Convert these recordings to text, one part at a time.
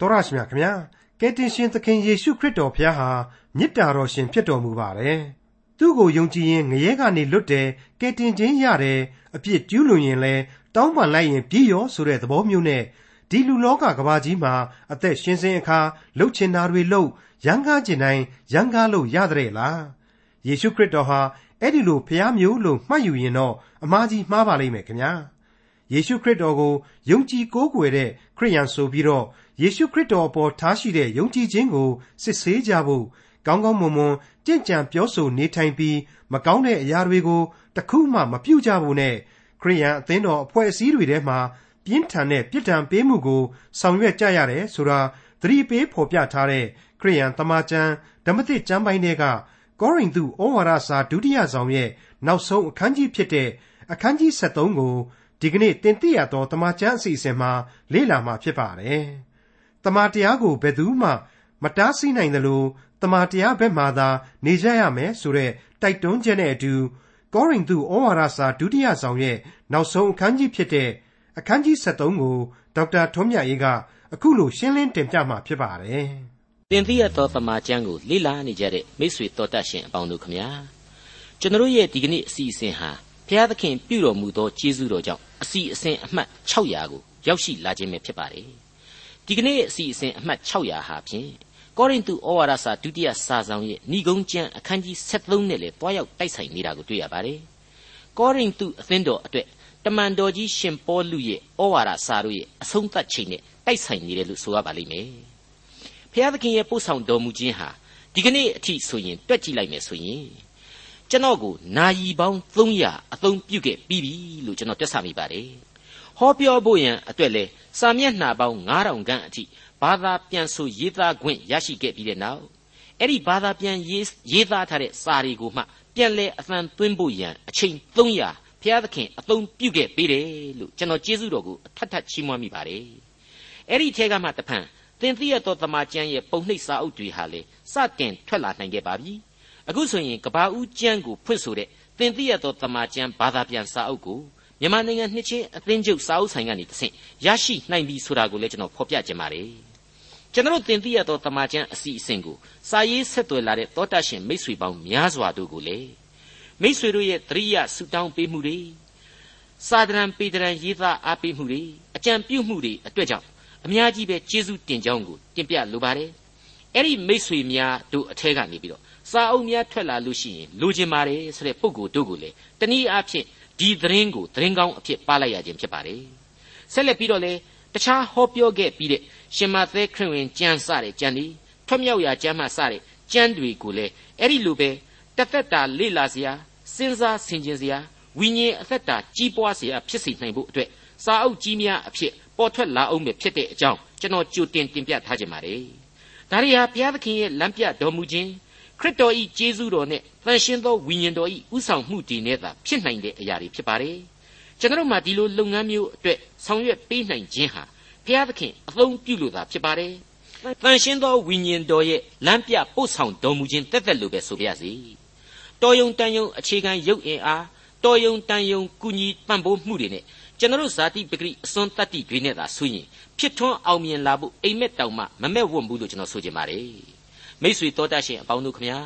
တော်ရရှိမြခင်ဗျာကယ်တင်ရှင်သခင်ယေရှုခရစ်တော်ဖခင်ဟာမေတ္တာတော်ရှင်ဖြစ်တော်မူပါတယ်သူ့ကိုယုံကြည်ရင်ငရဲကနေလွတ်တယ်ကယ်တင်ခြင်းရတယ်အပြစ်ကျူးလွန်ရင်လည်းတောင်းပန်လိုက်ရင်ပြည့်ရောဆိုတဲ့သဘောမျိုးနဲ့ဒီလူလောကကဘာကြီးမှာအသက်ရှင်စဉ်အခါလှုပ်ချင်တာတွေလှုပ်ရန်ကားကျင်တိုင်းရန်ကားလို့ရတဲ့လားယေရှုခရစ်တော်ဟာအဲ့ဒီလိုဖျားမျိုးလို့မှတ်ယူရင်တော့အမှားကြီးမှားပါလိမ့်မယ်ခင်ဗျာယေရှုခရစ်တော်ကိုယုံကြည်ကိုးကွယ်တဲ့ခရိယန်ဆိုပြီးတော့ ယေရှုခရစ်တော်အပေါ်ထားရှိတဲ့ယုံကြည်ခြင်းကိုစစ်ဆေးကြဖို့ကောင်းကောင်းမွန်မွန်ကြင်ကြံပြောဆိုနေထိုင်ပြီးမကောင်းတဲ့အရာတွေကိုတခုမှမပြုကြဘူးနဲ့ခရိယန်အသင်းတော်အဖွဲ့အစည်းတွေထဲမှာပြင်းထန်တဲ့ပြစ်ဒဏ်ပေးမှုကိုဆောင်ရွက်ကြရတယ်ဆိုတာသတိပေးဖော်ပြထားတဲ့ခရိယန်တမန်ကျမ်းဓမ္မသစ်ကျမ်းပိုင်းတွေကကောရိန္သုဩဝါဒစာဒုတိယဆောင်ရဲ့နောက်ဆုံးအခန်းကြီးဖြစ်တဲ့အခန်းကြီး73ကိုဒီကနေ့တင်ပြရသောတမန်ကျမ်းအစီအစဉ်မှာလေ့လာမှာဖြစ်ပါတယ်။ တမန်တရားကိုဘယ်သူမှမတားဆီးနိုင်သလိုတမန်တရားဘက်မှသာနေကြရမယ်ဆိုတဲ့တိုက်တွန်းချက်နဲ့အတူကောရိန္သုဩဝါဒစာဒုတိယဆောင်ရဲ့နောက်ဆုံးအခန်းကြီးဖြစ်တဲ့အခန်းကြီး73ကိုဒေါက်တာထွန်းမြတ်အေးကအခုလိုရှင်းလင်းတင်ပြမှာဖြစ်ပါတယ်။တင်ပြရသောတမန်ကျမ်းကိုလေ့လာနေကြတဲ့မိတ်ဆွေတော်တတ်ရှင်အပေါင်းတို့ခမညာကျွန်တော်ရဲ့ဒီကနေ့အစီအစဉ်ဟာဘုရားသခင်ပြုတော်မူသောကျေးဇူးတော်ကြောင့်အစီအစဉ်အမှတ်600ကိုရောက်ရှိလာခြင်းပဲဖြစ်ပါတယ်။ ဒီကနေ့အစီအစဉ်အမှတ်600ဟာဖြင့်ကောရိန္သုဩဝါဒစာဒုတိယစာဆောင်ရဲ့ဏိဂုံးကျမ်းအခန်းကြီး73နဲ့လည်းတွားရောက်တိုက်ဆိုင်နေတာကိုတွေ့ရပါတယ်။ကောရိန္သုအသင်းတော်အတွက်တမန်တော်ကြီးရှင်ပေါလုရဲ့ဩဝါဒစာတို့ရဲ့အဆုံးသတ်ချိန်နဲ့တိုက်ဆိုင်နေတယ်လို့ဆိုရပါလိမ့်မယ်။ဘုရားသခင်ရဲ့ပို့ဆောင်တော်မူခြင်းဟာဒီကနေ့အထိဆိုရင်တွက်ကြည့်လိုက်မယ်ဆိုရင်ကျွန်တော်ကိုနာယီပေါင်း300အသုံးပြုခဲ့ပြီးပြီလို့ကျွန်တော်တွက်ဆမိပါတယ်။ ဟောပြောဖို့ရန်အတွက်လဲစာမျက်နှာပေါင်း9000ခန့်အထိဘာသာပြန်ဆိုရေးသားခွင့်ရရှိခဲ့ပြီးတဲ့နောက်အဲ့ဒီဘာသာပြန်ရေးရေးသားထားတဲ့စာတွေကိုမှပြန်လဲအသံသွင်းဖို့ရန်အချိန်300ဘုရားသခင်အသုံးပြုခဲ့ပေးတယ်လို့ကျွန်တော်ကျေးဇူးတော်ကိုအထက်ထပ်ချီးမွမ်းမိပါတယ်။အဲ့ဒီထဲကမှတဖန်သင်သိရသောတမန်ကျမ်းရဲ့ပုံနှိပ်စာအုပ်တွေဟာလေစတင်ထွက်လာနိုင်ခဲ့ပါပြီ။အခုဆိုရင်ကဘာဦးကျမ်းကိုဖွင့်ဆိုတဲ့သင်သိရသောတမန်ကျမ်းဘာသာပြန်စာအုပ်ကို မြန်မာနိုင်ငံနှစ်ချင်းအသင်းချုပ်စာအုပ်ဆိုင်ကနေတဆင့်ရရှိနိုင်ပြီဆိုတာကိုလည်းကျွန်တော်ဖော်ပြခြင်းပါတယ်။ကျွန်တော်တင်ပြရသောတမန်ကျမ်းအစီအစဉ်ကိုစာရေးဆက်သွယ်လာတဲ့တောတရှင်မိတ်ဆွေပေါင်းများစွာတို့ကိုလည်းမိษွေတို့ရဲ့တရိယာဆူတောင်းပေးမှုတွေစာဒရန်ပေဒရန်ရေးသားအားပေးမှုတွေအကြံပြုမှုတွေအတွက်ကြောင့်အများကြီးပဲကျေးဇူးတင်ကြောင်းကိုတင်ပြလိုပါတယ်အဲ့ဒီမိษွေများတို့အထက်ကနေပြီးတော့စာအုပ်များထွက်လာလို့ရှိရင်လိုချင်ပါတယ်ဆိုတဲ့ပုံကိုတို့ကိုလေတနည်းအားဖြင့် ဒီသတင်းကိုသတင်းကောင်းအဖြစ်ပါလိုက်ရခြင်းဖြစ်ပါတယ်ဆက်လက်ပြီးတော့လေတခြားဟောပြောခဲ့ပြီးတဲ့ရှင်မသဲခရစ်ဝင်ကျမ်းစတဲ့ကျမ်းဒီထွတ်မြောက်ရာကျမ်းမှစတဲ့ကျမ်းတွေကိုလေအဲ့ဒီလိုပဲတသက်တာလေ့လာစရာစဉ်းစားဆင်ခြင်စရာဝိညာဉ်အသက်တာကြီးပွားစရာဖြစ်စေနိုင်ဖို့အတွက်စာအုပ်ကြီးများအဖြစ်ပေါ်ထွက်လာအောင်ပဲဖြစ်တဲ့အကြောင်းကျွန်တော်ကြိုတင်တင်ပြထားခြင်းပါတယ်။ဒါရီဟာဘုရားသခင်ရဲ့လမ်းပြတော်မူခြင်း ခရစ်တော်ဤကျေးဇူးတော်နဲ့တန်ရှင်းသောဝိညာဉ်တော်ဤဥဆောင်မှုတည်နဲ့သာဖြစ်နိုင်တဲ့အရာတွေဖြစ်ပါတယ်။ကျွန်တော်မှဒီလိုလုပ်ငန်းမျိုးအတွက်ဆောင်ရွက်ပေးနိုင်ခြင်းဟာဘုရားသခင်အသုံးပြုလို့သာဖြစ်ပါတယ်။တန်ရှင်းသောဝိညာဉ်တော်ရဲ့လမ်းပြပို့ဆောင်တော်မူခြင်းတက်တက်လို့ပဲဆိုပါရစေ။တော်ယုံတန်ယုံအခြေခံရုပ်အင်အားတော်ယုံတန်ယုံကုညီပံ့ပိုးမှုတွေနဲ့ကျွန်တော်ဇာတိပဂရိအစွန်းတတ္တိတွေနဲ့သာဆိုရင်ဖြစ်ထွန်းအောင်မြင်လာဖို့အိမ်မက်တောင်မှမမဲ့ဝတ်ဘူးလို့ကျွန်တော်ဆိုချင်ပါတယ် မိษွေတော်တတ်ရှင်အပေါင်းတို့ခမညာ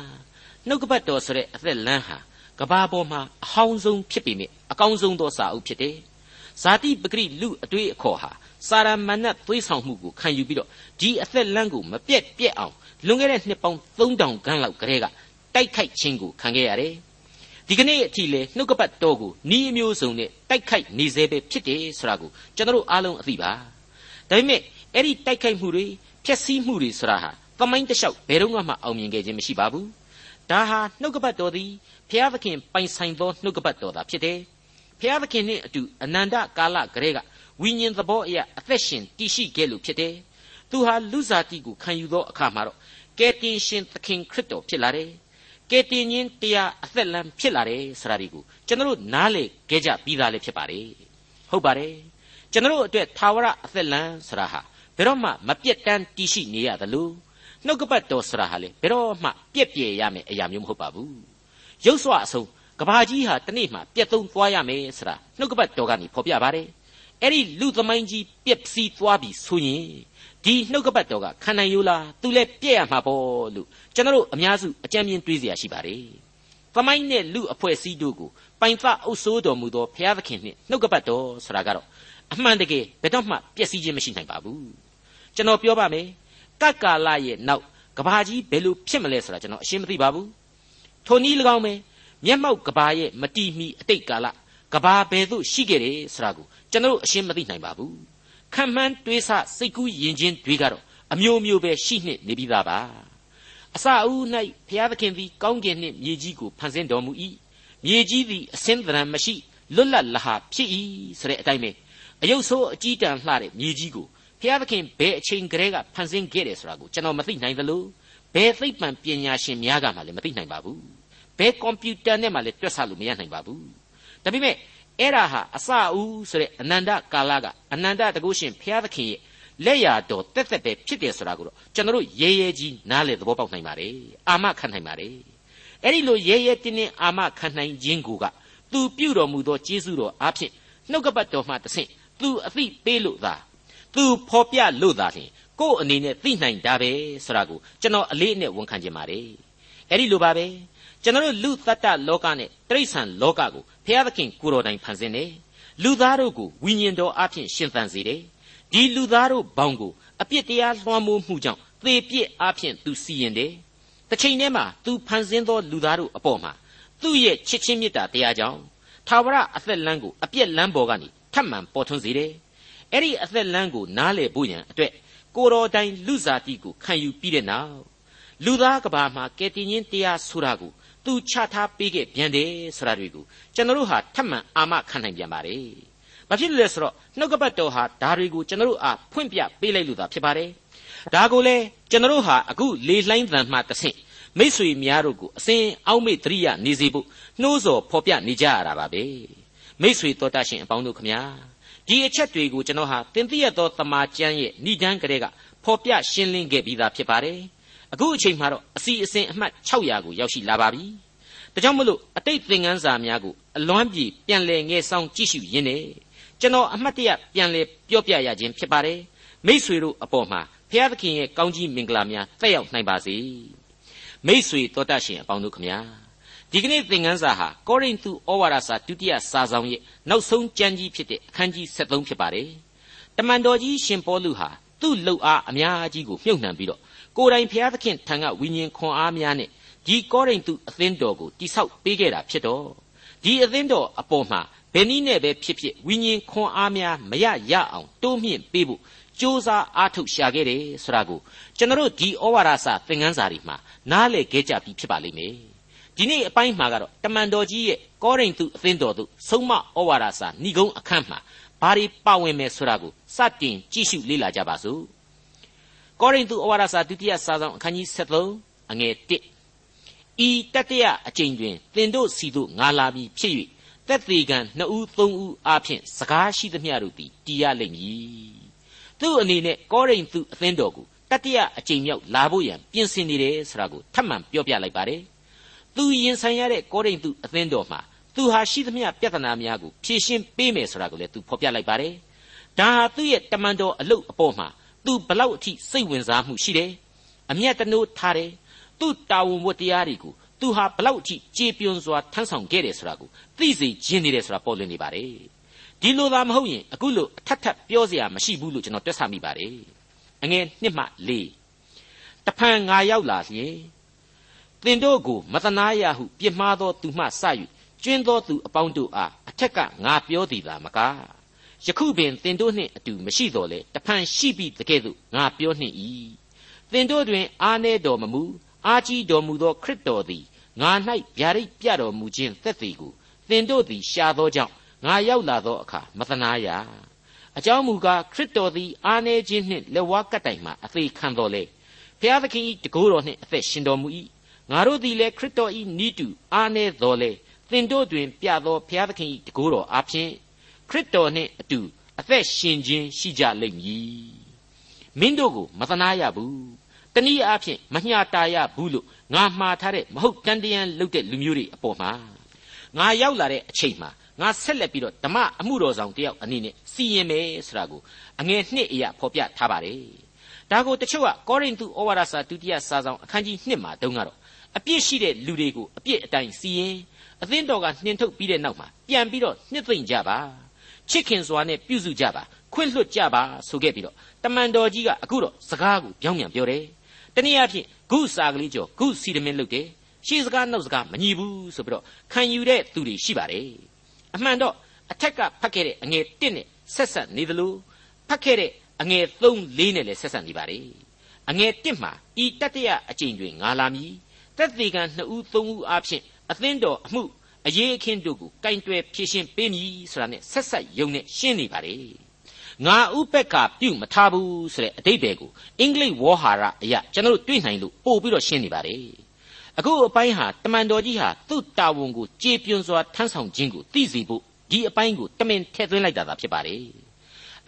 နှုတ်ကပတ်တော်ဆိုတဲ့အသက်လန်းဟာကဘာပေါ်မှာအဟောင်းဆုံးဖြစ်ပေမဲ့အကောင်းဆုံးသောစာအုပ်ဖြစ်တယ်ဇာတိပဂရိလူအတွေ့အခေါ်ဟာစာရမဏတ်သွေးဆောင်မှုကိုခံယူပြီးတော့ဒီအသက်လန်းကိုမပြက်ပြက်အောင်လွန်ခဲ့တဲ့နှစ်ပေါင်း3000ခန်းလောက်ကလေးကတိုက်ခိုက်ခြင်းကိုခံခဲ့ရတယ်။ဒီကနေ့အထိလေနှုတ်ကပတ်တော်ကိုဤအမျိုးစုံနဲ့တိုက်ခိုက်နေစေပဲဖြစ်တယ်ဆိုတာကိုကျွန်တော်အားလုံးအသိပါ။ဒါပေမဲ့အဲ့ဒီတိုက်ခိုက်မှုတွေဖျက်ဆီးမှုတွေဆိုတာဟာ သမိုင်းတလျှောက်ဘယ်တော့မှအောင်မြင်ခဲ့ခြင်းမရှိပါဘူး။ဒါဟာနှုတ်ကပတ်တော်သည်ဘုရားသခင်ပိုင်ဆိုင်သောနှုတ်ကပတ်တော်သာဖြစ်တယ်။ဘုရားသခင်နှင့်အတူအနန္တကာလကလေးကဝိညာဉ်သဘောအရာအသက်ရှင်တည်ရှိခဲ့လို့ဖြစ်တယ်။သူဟာလူစားတိကိုခံယူသောအခါမှာတော့ကယ်တင်ရှင်သခင်ခရစ်တော်ဖြစ်လာတယ်ကယ်တင်ခြင်းတရားအသက်လမ်းဖြစ်လာတယ်ဆိုတာဒီကိုကျွန်တော်တို့နားလေခဲ့ကြပြီးသားလည်းဖြစ်ပါတယ်ဟုတ်ပါတယ်ကျွန်တော်တို့အတွက်သာဝရအသက်လမ်းဆိုတာဟာဘယ်တော့မှမပြတ်တမ်းတည်ရှိနေရသလို နှုတ်ကပတ်တော်ဆိုတာဟာလေဘယ်တော့မှပြက်ပြယ်ရမယ်အရာမျိုးမဟုတ်ပါဘူးရုပ်စွာအဆုံးကဘာကြီးဟာတနေ့မှပြက်သုံးသွားရမယ်ဆိုတာနှုတ်ကပတ်တော်ကနေဖော်ပြပါတယ် အဲ့ဒီလူသမိုင်းကြီးပြက်စီးသွားပြီဆိုရင်ဒီနှုတ်ကပတ်တော်ကခန္ဓာရိုးလားသူလည်းပြည့်ရမှာပေါ့လို့ကျွန်တော်တို့အများစုအကြံဉာဏ်တွေးเสียရှိပါတယ်။သမိုင်းနဲ့လူအဖွဲ့အစည်းတို့ကိုပိုင်ဖအုပ်ဆိုးတော်မူသောဘုရားသခင်နှင့်နှုတ်ကပတ်တော်ဆိုတာကတော့အမှန်တကယ်ဘယ်တော့မှပျက်စီးခြင်းမရှိနိုင်ပါဘူး။ကျွန်တော်ပြောပါမယ်။ ကတ်ကာလရဲ့နောက်ကဘာကြီးဘယ်လိုဖြစ်မလဲဆိုတာကျွန်တော်အရှင်းမသိပါဘူး။ထိုနည်း၎င်းပဲမျက်မှောက်ကဘာရဲ့မတီမီအတိတ်ကာလကဘာဘယ်သို့ရှိခဲ့တယ်ဆိုတာကိုကျွန်တော်အရှင်းမသိနိုင်ပါဘူး။ခံမှန်းတွေးဆစိတ်ကူးယဉ်ချင်းတွေကတော့အမျိုးမျိုးပဲရှိနှင့်နေပြီးသားပါ။အစအဦး၌ဘုရားသခင်သည်ကောင်းကင်နှင့်မြေကြီးကိုဖန်ဆင်းတော်မူ၏။မြေကြီးသည်အစင်းသဏ္ဍာန်မရှိလွတ်လပ်လဟာဖြစ်၏ဆိုတဲ့အတိုင်းပဲအယုတ်ဆိုးအကြီးတန်းလှတဲ့မြေကြီးကို ဘုရားသခင်ဘယ်အချိန်ကလေးကဖန်ဆင်းခဲ့တယ်ဆိုတာကိုကျွန်တော်မသိနိုင်သလိုဘယ်သိပ္ပံပညာရှင်များကမှလည်းမသိနိုင်ပါဘူးဘယ်ကွန်ပျူတာနဲ့မှလည်းတွက်ဆလို့မရနိုင်ပါဘူးဒါပေမဲ့အဲ့ဒါဟာအစအဦးဆိုတဲ့အနန္တကာလကအနန္တတကုရှင်ဘုရားသခင်ရဲ့လက်ရာတော်တက်တက်ပဲဖြစ်တယ်ဆိုတာကိုတော့ကျွန်တော်တို့ရဲရဲကြီးနားလေသဘောပေါက်နိုင်ပါတယ်အာမခံနိုင်ပါတယ်အဲ့ဒီလိုရဲရဲတင်းတင်းအာမခံနိုင်ခြင်းကိုကသူပြုတော်မူသောကျေးဇူးတော်အားဖြင့်နှုတ်ကပတ်တော်မှတဆင့်သူအသိပေးလို့သာ သူဖော်ပြလို့သာလျှင်ကို့အနေနဲ့သိနိုင်တာပဲဆိုတာကိုကျွန်တော်အလေးအနက်ဝန်ခံခြင်းပါတယ်အဲ့ဒီလိုပါပဲကျွန်တော်တို့လူသတ္တလောကနဲ့တိရစ္ဆာန်လောကကိုဘုရားသခင်ကိုတော်တိုင်ဖန်ဆင်းတယ်လူသားတို့ကိုဝိညာဉ်တော်အဖြစ်ရှင်သန်စေတယ်ဒီလူသားတို့ဘောင်ကိုအပြစ်တရားလွှမ်းမိုးမှုကြောင့်သေပြစ်အဖြစ်သူစီရင်တယ်တစ်ချိန်တည်းမှာသူဖန်ဆင်းသောလူသားတို့အပေါ်မှာသူ့ရဲ့ချစ်ချင်းမေတ္တာတရားကြောင့်သာဝရအသက်လမ်းကိုအပြက်လမ်းပေါ်ကနေထပ်မံပေါ်ထွန်းစေတယ် အဲ့ဒီအသက်လမ်းကိုနားလေဖို့ရန်အတွက်ကိုတော်တိုင်လူစားတိကိုခံယူပြီးတဲ့နောက်လူသားကဘာမှာကယ်တင်ရှင်တရားဆိုတာကိုသူချထားပေးခဲ့ပြန်တယ်ဆိုတာတွေကိုကျွန်တော်တို့ဟာထပ်မံအာမခံနိုင်ပြန်ပါတယ်။ဘာဖြစ်လို့လဲဆိုတော့နှုတ်ကပတ်တော်ဟာဒါတွေကိုကျွန်တော်တို့အားဖွင့်ပြပေးလိုက်လို့သာဖြစ်ပါတယ်။ဒါကိုလေကျွန်တော်တို့ဟာအခုလေလှိုင်းသံမှတဆင့်မိษွေများတို့ကိုအစဉ်အောက်မေ့တရိယာနေစေဖို့နှိုးဆော်ဖော်ပြနေကြရတာပါပဲ။မိษွေတော်တတ်ရှင်အပေါင်းတို့ခမညာ ဒီအချက်တွေကိုကျွန်တော်ဟာတင်ပြရသောတမာကျမ်းရဲ့ဏိဒန်းကလေးကဖော်ပြရှင်းလင်းခဲ့ပြီးသားဖြစ်ပါတယ်။အခုအချိန်မှာတော့အစီအစဉ်အမှတ်600ကိုရောက်ရှိလာပါပြီ။ဒါကြောင့်မလို့အတိတ်သင်ခန်းစာများကိုအလွမ်းပြေပြန်လည်ငယ်ဆောင်ကြည့်ရှုရင်းနဲ့ကျွန်တော်အမှတ်တရပြန်လည်ပြောပြရခြင်းဖြစ်ပါတယ်။မိษွေတို့အပေါ်မှာဘုရားသခင်ရဲ့ကောင်းကြီးမင်္ဂလာများတက်ရောက်နိုင်ပါစေ။မိษွေတော်တတ်ရှင်အပေါင်းတို့ခမညာ ဒီကနေ့သင်ခန်းစာဟာကောရိန္သုဩဝါဒစာဒုတိယစာဆောင်ရဲ့နောက်ဆုံးကျမ်းကြီးဖြစ်တဲ့အခန်းကြီး73ဖြစ်ပါတယ်။တမန်တော်ကြီးရှင်ပေါလုဟာသူ့လှုပ်အားအများကြီးကိုမြုပ်နှံပြီးတော့ကိုယ်တိုင်ဘုရားသခင်ထံကဝိညာဉ်ခွန်အားများနဲ့ဒီကောရိန္သုအသင်းတော်ကိုတိဆောက်ပေးခဲ့တာဖြစ်တော့ဒီအသင်းတော်အပေါ်မှာဘယ်နည်းနဲ့ပဲဖြစ်ဖြစ်ဝိညာဉ်ခွန်အားများမရရအောင်တိုးမြင့်ပေးဖို့စ조사အားထုတ်ရှာခဲ့တယ်ဆိုတာကိုကျွန်တော်တို့ဒီဩဝါဒစာသင်ခန်းစာတွေမှာနားလည်ခဲ့ကြပြီဖြစ်ပါလိမ့်မယ် ဒီနေ့အပိုင်းမှာကတော့တမန်တော်ကြီးရဲ့ကောရိန္သုအသင်းတော်သို့ဆုံးမဩဝါဒစာဏိဂုံးအခန်းမှာဘာတွေပါဝင်မယ်ဆိုတာကိုစတင်ကြည့်ရှုလေ့လာကြပါစို့ကောရိန္သုဩဝါဒစာဒုတိယစာဆောင်အခန်းကြီး73အငယ်1ဤတတရအကျင့်တွင်သင်တို့စီတို့ငါလာပြီးဖြစ်၍တက်သေးကံနှစ်ဦးသုံးဦးအားဖြင့်စကားရှိသမျှတို့သည်တည်ရလိမ့်မည်သူ့အနေနဲ့ကောရိန္သုအသင်းတော်ကိုတတရအကျင့်မြောက်လာဖို့ရန်ပြင်ဆင်နေတယ်ဆိုတာကိုထပ်မံပြောပြလိုက်ပါတယ် သူရင်ဆိုင်ရတဲ့ကောရိန္သုအသင်းတော်မှာသူဟာရှိသမျှပြဿနာများကိုဖြေရှင်းပေးမယ်ဆိုတာကိုလည်းသူဖော်ပြလိုက်ပါတယ်ဒါဟာသူ့ရဲ့တမန်တော်အလုပ်အပေါ်မှာသူဘလောက်အထိစိတ်ဝင်စားမှုရှိတယ်အမျက်တနိုးထားတယ်သူ့တာဝန်ဝတ္တရားတွေကိုသူဟာဘလောက်အထိကြေပြွန်စွာထမ်းဆောင်ခဲ့တယ်ဆိုတာကိုသိစေခြင်းနေတယ်ဆိုတာပေါ်လွင်နေပါတယ်ဒီလိုသာမဟုတ်ရင်အခုလိုအထက်ထပ်ပြောစရာမရှိဘူးလို့ကျွန်တော်တွက်ဆမိပါတယ်အငယ်နှစ်မှ၄တဖန်ငါရောက်လာလျင် သင်တို့ကိုမတနာရဟုပြစ်မှားသောသူမှစ၍ကျွင်းသောသူအပေါင်းတို့အားအထက်ကငါပြောသည်သာမကယခုပင်သင်တို့နှင့်အတူမရှိတော်လေတဖန်ရှိပြီတကဲ့သို့ငါပြောနှင့်၏သင်တို့တွင်အာနေတော်မမူအာကြီးတော်မူသောခရစ်တော်သည်ငါ၌ဗျာဒိတ်ပြတော်မူခြင်းသက်သေကိုသင်တို့သည်ရှာသောကြောင့်ငါရောက်လာသောအခါမတနာရအကြောင်းမူကားခရစ်တော်သည်အာနေခြင်းနှင့်လက်ဝါးကပ်တိုင်မှအသေးခံတော်လေဘုရားသခင်၏တကိုးတော်နှင့်အသက်ရှင်တော်မူ၏ ငါတို့သည်လည်းခရစ်တော်၏နိတုအာနေတော်လေသင်တို့တွင် ပြသောဘုရားသခင်၏တကိုးတော်အားဖြင့်ခရစ်တော်နှင့်အတူအသက်ရှင်ခြင်းရှိကြလိမ့်မည်မင်းတို့ကိုမသနာရဘူးတနည်းအားဖြင့်မညှာတာရဘူးလို့ငါမှားထားတဲ့မဟုတ်တန်တရန်လုပ်တဲ့လူမျိုးတွေအပေါ်မှာငါရောက်လာတဲ့အချိန်မှာငါဆက်လက်ပြီးတော့ဓမ္မအမှုတော်ဆောင်တယောက်အနေနဲ့စီရင်မယ်ဆိုတာကိုအငယ်နှစ်အရာဖော်ပြထားပါတယ်ဒါကိုတချို့ကကောရိန္သုဩဝါဒစာဒုတိယစာဆောင်အခန်းကြီး1မှာတုန်းကတော့ အပြစ်ရှိတဲ့လူတွေကိုအပြစ်အတိုင်းစီရင်အသင်းတော်ကနှင်ထုတ်ပြီးတဲ့နောက်မှာပြန်ပြီးတော့နှစ်သိမ့်ကြပါချစ်ခင်စွာနဲ့ပြုစုကြပါခွင့်လွှတ်ကြပါဆိုခဲ့ပြီးတော့တမန်တော်ကြီးကအခုတော့စကားကိုပြောင်းပြန်ပြောတယ်တနည်းအားဖြင့်ဂုစာကလေးကျော်ဂုစီတမင်းလုပ်တယ်ရှေ့စကားနောက်စကားမညီဘူးဆိုပြီးတော့ခံယူတဲ့သူတွေရှိပါတယ်အမှန်တော့အထက်ကဖတ်ခဲ့တဲ့အငယ်1နဲ့ဆက်ဆက်နေသလိုဖတ်ခဲ့တဲ့အငယ်3 4နဲ့လည်းဆက်ဆက်နေပါတယ်အငယ်1မှာဤတတရအကျင့်တွင်ငါလာမည် တက်သေးကံ2ဦး3ဦးအားဖြင့်အသင်းတော်အမှုအရေးအခင်းတို့ကိုကင်တွယ်ဖြည့်ရှင်းပေးမည်ဆိုတာနဲ့ဆက်ဆက်ယုံနဲ့ရှင်းနေပါတယ်ငါဥပက္ခပြုတ်မထားဘူးဆိုတဲ့အတိတ်ပဲကိုအင်္ဂလိပ်ဝေါ်ဟာရအရာကျွန်တော်တို့တွေ့နိုင်လို့ပို့ပြီးတော့ရှင်းနေပါတယ်အခုအပိုင်းဟာတမန်တော်ကြီးဟာသူ့တာဝန်ကိုကြေပြွန်စွာထမ်းဆောင်ခြင်းကိုသိစေဖို့ဒီအပိုင်းကိုတမင်ထည့်သွင်းလိုက်တာသာဖြစ်ပါတယ်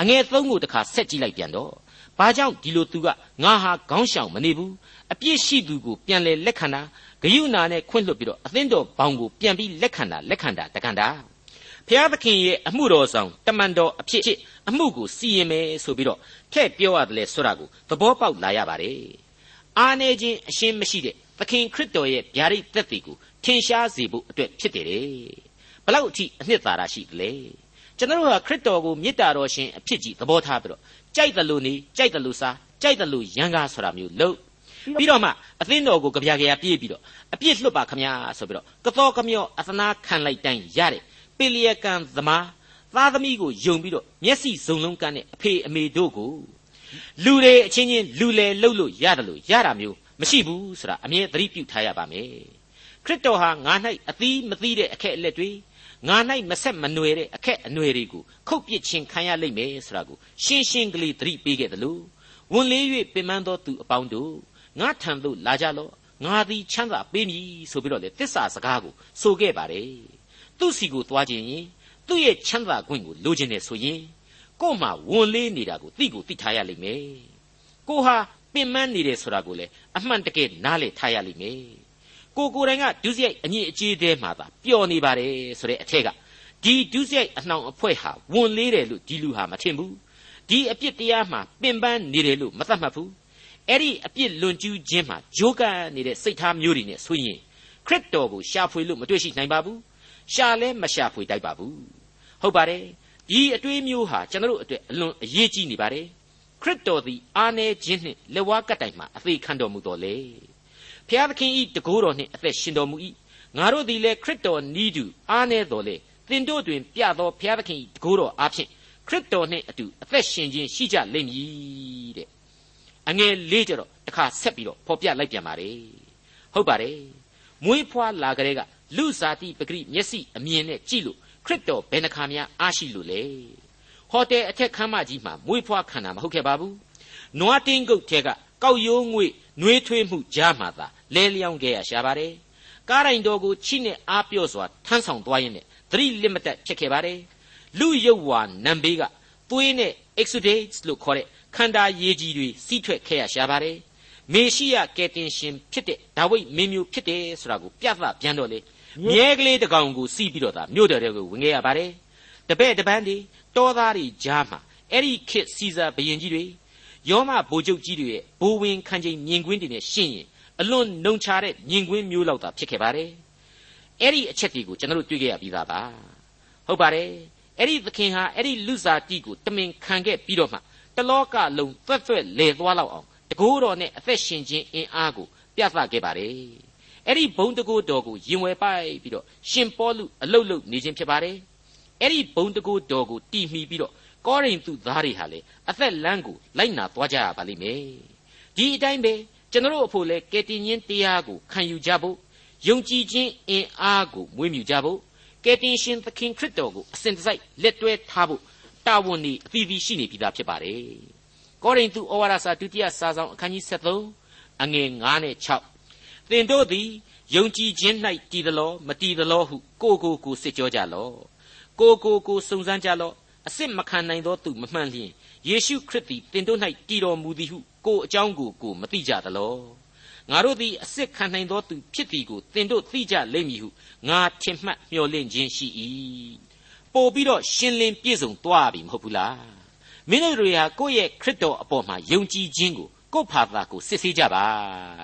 အငယ်သုံးကိုတခါဆက်ကြည့်လိုက်ပြန်တော့ဘာကြောင့်ဒီလိုသူကငါဟာခေါင်းရှောင်မနေဘူး အပြစ်ရှိသူကိုပြန်လဲလက်ခံတာဂယုဏနဲ့ခွင့်လွှတ်ပြီးတော့အသင်းတော်ဘောင်ကိုပြန်ပြီးလက်ခံတာလက်ခံတာတကန်တာဖျားသခင်ရဲ့အမှုတော်ဆောင်တမန်တော်အဖြစ်အမှုကိုစီရင်မယ်ဆိုပြီးတော့ထည့်ပြောရတယ်လေဆိုတာကိုသဘောပေါက်လာရပါတယ်အာနေခြင်းအရှင်းမရှိတဲ့သခင်ခရစ်တော်ရဲ့ဗျာဒိတ်သက်တည်ကိုထင်ရှားစေဖို့အတွက်ဖြစ်တယ်ဘလောက်အထိအနှစ်သာရရှိသလဲကျွန်တော်တို့ဟာခရစ်တော်ကိုမေတ္တာတော်ရှင်အဖြစ်ကြီးသဘောထားပြီးတော့ကြိုက်တယ်လို့နေကြိုက်တယ်လို့စားကြိုက်တယ်လို့ရန်ကားဆိုတာမျိုးလို့ပြီး တော့မှအသင်းတော်ကိုကြပြကြရပြေးပြီးတော့အပြစ်လွတ်ပါခမညာဆိုပြီးတော့ကတော်ကမျောအသနာခံလိုက်တိုင်းရတဲ့ပေလျက်ကံသမားသားသမီးကိုယုံပြီးတော့မျက်စိစုံလုံးကန်းတဲ့အဖေအမေတို့ကိုလူတွေအချင်းချင်းလူလေလှုပ်လို့ရတယ်လို့ရတာမျိုးမရှိဘူးဆိုတာအမြဲသတိပြုထားရပါမယ်ခရစ်တော်ဟာငါ၌အသီးမသီးတဲ့အခက်အလက်တွေငါ၌မဆက်မနွယ်တဲ့အခက်အနွယ်တွေကိုခုတ်ပစ်ခြင်းခံရလိမ့်မယ်ဆိုတာကိုရှင်းရှင်းကလေးသတိပေးခဲ့တယ်လို့ဝန်လေး၍ပင်ပန်းသောသူအပေါင်းတို့ ငါထံသို့လာကြလော့ငါသည်ချမ်းသာပေးမည်ဆိုပြီးတော့လေတစ္ဆာစကားကိုဆိုခဲ့ပါတယ်သူ့စီကိုသွားခြင်းရင်သူ့ရဲ့ချမ်းသာခွင့်ကိုလိုချင်တယ်ဆိုရင်ကို့မှာဝန်လေးနေတာကိုသိကိုသိထားရလိမ့်မယ်ကိုဟာပင်ပန်းနေတယ်ဆိုတာကိုလေအမှန်တကယ်နားလည်ထားရလိမ့်မယ်ကိုကိုယ်တိုင်ကဒုစရိုက်အညစ်အကြေးတဲမှာသာပျော်နေပါတယ်ဆိုတဲ့အထက်ကဒီဒုစရိုက်အနှောင်အဖွဲ့ဟာဝန်လေးတယ်လို့ဒီလူဟာမထင်ဘူးဒီအပြစ်တရားမှာပင်ပန်းနေတယ်လို့မသတ်မှတ်ဘူး အဲ့ဒီအပြစ်လွန်ကျူးခြင်းမှာဂျိုးကန်နေတဲ့စိတ်ထားမျိုးတွေနဲ့ဆိုရင်ခရစ်တော်ကိုရှာဖွေလို့မတွေ့ရှိနိုင်ပါဘူးရှာလဲမရှာဖွေတိုက်ပါဘူးဟုတ်ပါတယ်ဒီအတွေးမျိုးဟာကျွန်တော်တို့အတွက်အလွန်အရေးကြီးနေပါတယ်ခရစ်တော်သည်အာနေခြင်းနှင့်လက်ဝါးကတိုင်မှအသေးခံတော်မူတော်လေဖျားသခင်ဤတကိုးတော်နှင့်အသက်ရှင်တော်မူ၏ငါတို့သည်လည်းခရစ်တော်နီးတူအာနေတော်လေသင်တို့တွင်ပြသောဖျားသခင်ဤတကိုးတော်အားဖြင့်ခရစ်တော်နှင့်အတူအသက်ရှင်ခြင်းရှိကြလိမ့်မည်တဲ့ အငယ်လေးကြတော့တခါဆက်ပြီးတော့ဖော်ပြလိုက်ပြန်ပါတယ်ဟုတ်ပါတယ်မွေးဖွားလာကြတဲ့ကလူစားတိပဂရိမျက်စိအမြင်နဲ့ကြည့်လို့ခရစ်တော်ဘယ်နှခါများအားရှိလို့လဲဟိုတယ်အထက်ခန်းမကြီးမှာမွေးဖွားခံတာမဟုတ်ခဲ့ပါဘူးနွားတင်းကုတ်ထဲကကောက်ရိုးငွေနှွေးထွေးမှုကြားမှာသာလဲလျောင်းခဲ့ရရှာပါတယ်ကားတိုင်တော်ကိုချိနဲ့အားပြော့စွာထမ်းဆောင်သွားရင်းနဲ့သတိလစ်မတက်ဖြစ်ခဲ့ပါတယ်လူရုပ်ဝါနံဘေးကသွေးနဲ့ exudates လို့ခေါ်တဲ့ ခန္ဓာရည်ကြီးတွေစီးထွက်ခဲ့ရရှာပါတယ်မေရှိယကယ်တင်ရှင်ဖြစ်တဲ့ဒါဝိဒ်မင်းမျိုးဖြစ်တယ်ဆိုတာကိုပြသပြန်တော့လေမြဲကလေးတကောင်ကိုစီးပြီးတော့သာမြို့တော်တွေကိုဝင်ခဲ့ရပါတယ်တပည့်တပန်းတွေတောသားတွေကြားမှာအဲ့ဒီခေတ်စီဇာဘုရင်ကြီးတွေယောမဗိုလ်ချုပ်ကြီးတွေရဲ့ဘိုးဝင်ခန်းချိန်မြင်ကွင်းတွေနဲ့ရှင်းရင်အလွန်နှုံချတဲ့မြင်ကွင်းမျိုးလောက်သာဖြစ်ခဲ့ပါတယ်အဲ့ဒီအချက်တွေကိုကျွန်တော်တို့တွေ့ခဲ့ရပြီးသားပါဟုတ်ပါတယ်အဲ့ဒီသခင်ဟာအဲ့ဒီလူစားတီကိုတမင်ခံခဲ့ပြီးတော့မှ တလောကလုံးသွက်သွက်လဲသွားလောက်အောင်တကိုးတော်နဲ့အသက်ရှင်ခြင်းအင်အားကိုပြသခဲ့ပါတယ်အဲ့ဒီဘုံတကိုးတော်ကိုရင်ဝယ်ပိုက်ပြီးတော့ရှင်ပေါလုအလုတ်လုတ်နေခြင်းဖြစ်ပါတယ်အဲ့ဒီဘုံတကိုးတော်ကိုတီမှီပြီးတော့ကောရိန္သုသားတွေဟာလေအသက်လမ်းကိုလိုက်နာသွားကြရပါလိမ့်မယ်ဒီအတိုင်းပဲကျွန်တော်တို့အဖို့လေကယ်တင်ရှင်တရားကိုခံယူကြဖို့ယုံကြည်ခြင်းအင်အားကိုမွေးမြူကြဖို့ကယ်တင်ရှင်သခင်ခရစ်တော်ကိုအစဉ်တစိုက်လက်တွဲထားဖို့ တာဝန်ဒီအသီးသီးရှိနေပြီသားဖြစ်ပါတယ်ကောရိန္သုဩဝါဒစာဒုတိယစာဆောင်အခန်းကြီး73အငယ်9နဲ့6သင်တို့သည်ယုံကြည်ခြင်း၌တည်သလောမတည်သလောဟုကိုကိုကိုစစ်ကြောကြလော့ကိုကိုကိုစုံစမ်းကြလော့အစစ်မခံနိုင်သောသူမမှန်လျင်ယေရှုခရစ်သည်တင်တို့၌တည်တော်မူသည်ဟုကိုအကြောင်းကိုကိုမသိကြသလောငါတို့သည်အစစ်ခံနိုင်သောသူဖြစ်သည်ကိုတင်တို့သိကြလိမ့်မည်ဟုငါထင်မှတ်မျှော်လင့်ခြင်းရှိ၏ ပို့ပြီးတော့ရှင်းလင်းပြည့်စုံသွားပြီမဟုတ်ဘူးလားမင်းတို့တွေဟာကိုယ့်ရဲ့ခရစ်တော်အပေါ်မှာယုံကြည်ခြင်းကိုကိုယ့်ဖာသာကိုစစ်ဆေးကြပါ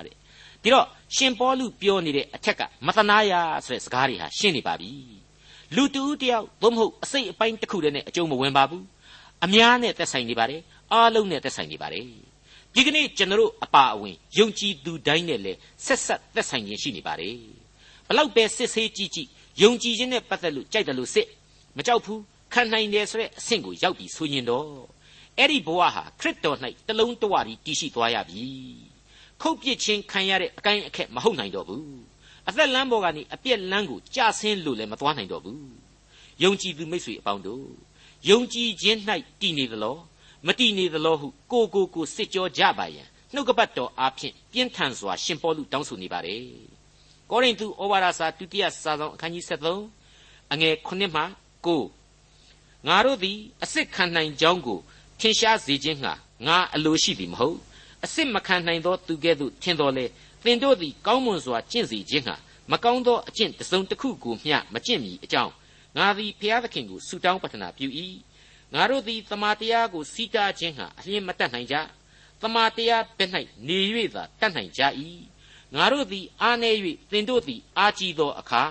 တဲ့ဒီတော့ရှင်ပေါလုပြောနေတဲ့အထက်ကမသနာရဆိုတဲ့စကားတွေဟာရှင်းနေပါပြီလူတူတယောက်သို့မဟုတ်အစိတ်အပိုင်းတစ်ခုတည်းနဲ့အကျုံးမဝင်ပါဘူးအများနဲ့သက်ဆိုင်နေပါတယ်အားလုံးနဲ့သက်ဆိုင်နေပါတယ်ဒီကနေ့ကျွန်တော်အပါအဝင်ယုံကြည်သူတိုင်းနဲ့လည်းဆက်ဆက်သက်ဆိုင်ခြင်းရှိနေပါတယ်ဘလောက်ပဲစစ်ဆေးကြည့်ကြည့်ယုံကြည်ခြင်းနဲ့ပတ်သက်လို့ကြိုက်တယ်လို့စစ် မကြောက်ဘူးခံနိုင်တယ်ဆိုတဲ့အဆင့်ကိုရောက်ပြီဆိုရင်တော့အဲ့ဒီဘဝဟာခရစ်တော်၌တလုံးတဝရီတည်ရှိသွားရပြီခုတ်ပစ်ခြင်းခံရတဲ့အကိုင်းအခက်မဟုတ်နိုင်တော့ဘူးအသက်လမ်းပေါ်ကနေအပြက်လမ်းကိုကြဆင်းလို့လည်းမသွားနိုင်တော့ဘူးယုံကြည်သူမိတ်ဆွေအပေါင်းတို့ယုံကြည်ခြင်း၌တည်နေသလားမတည်နေသလားဟုကိုကိုကိုစစ်ကြောကြပါယံနှုတ်ကပတ်တော်အားဖြင့်ပြင်းထန်စွာရှင်ပေါလုတောင်းဆိုနေပါတယ်ကောရိန္သုဩဝါဒစာဒုတိယစာဆောင်အခန်းကြီး73အငယ်9မှ 9ငါတို့သည်အစစ်ခံနိုင်ကြောင်းကိုထင်ရှားစေခြင်းငှာငါအလိုရှိသည်မဟုတ်အစစ်မခံနိုင်သောသူကဲ့သို့ထင်တော်လေသင်တို့သည်ကောင်းမွန်စွာကျင့်စေခြင်းငှာမကောင်းသောအကျင့်တစ်စုံတစ်ခုကိုမျှမကျင့်မီအကြောင်းငါသည်ဖျားသခင်ကိုဆုတောင်းပတနာပြု၏ငါတို့သည်တမန်တရားကိုစီးတားခြင်းဟာအလျင်မတတ်နိုင်ကြတမန်တရားဘက်၌နေ၍သာတတ်နိုင်ကြ၏ငါတို့သည်အားနည်း၍သင်တို့သည်အားကြီးသောအခါ